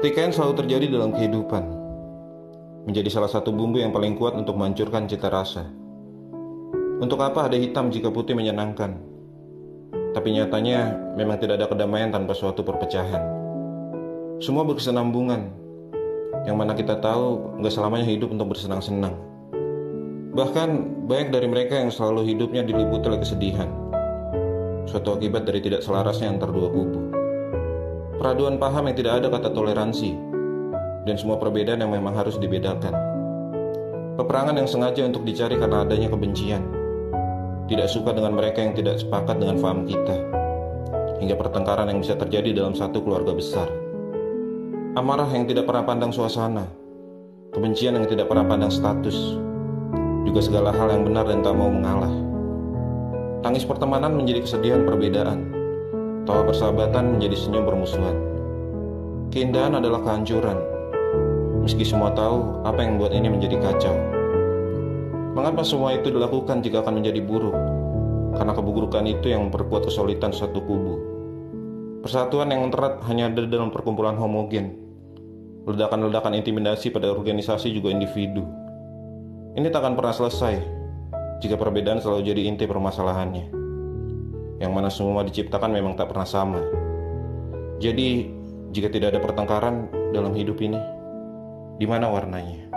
Pertikaian selalu terjadi dalam kehidupan. Menjadi salah satu bumbu yang paling kuat untuk menghancurkan cita rasa. Untuk apa ada hitam jika putih menyenangkan? Tapi nyatanya memang tidak ada kedamaian tanpa suatu perpecahan. Semua berkesenambungan. Yang mana kita tahu nggak selamanya hidup untuk bersenang-senang. Bahkan banyak dari mereka yang selalu hidupnya diliputi oleh kesedihan. Suatu akibat dari tidak selarasnya antar dua kubu. Peraduan paham yang tidak ada kata toleransi, dan semua perbedaan yang memang harus dibedakan. Peperangan yang sengaja untuk dicari karena adanya kebencian. Tidak suka dengan mereka yang tidak sepakat dengan paham kita. Hingga pertengkaran yang bisa terjadi dalam satu keluarga besar. Amarah yang tidak pernah pandang suasana. Kebencian yang tidak pernah pandang status. Juga segala hal yang benar dan tak mau mengalah. Tangis pertemanan menjadi kesedihan perbedaan Tawa persahabatan menjadi senyum permusuhan. Keindahan adalah kehancuran. Meski semua tahu apa yang membuat ini menjadi kacau. Mengapa semua itu dilakukan jika akan menjadi buruk? Karena keburukan itu yang memperkuat kesulitan satu kubu. Persatuan yang terat hanya ada dalam perkumpulan homogen. Ledakan-ledakan intimidasi pada organisasi juga individu. Ini takkan pernah selesai jika perbedaan selalu jadi inti permasalahannya yang mana semua diciptakan memang tak pernah sama. Jadi, jika tidak ada pertengkaran dalam hidup ini, di mana warnanya?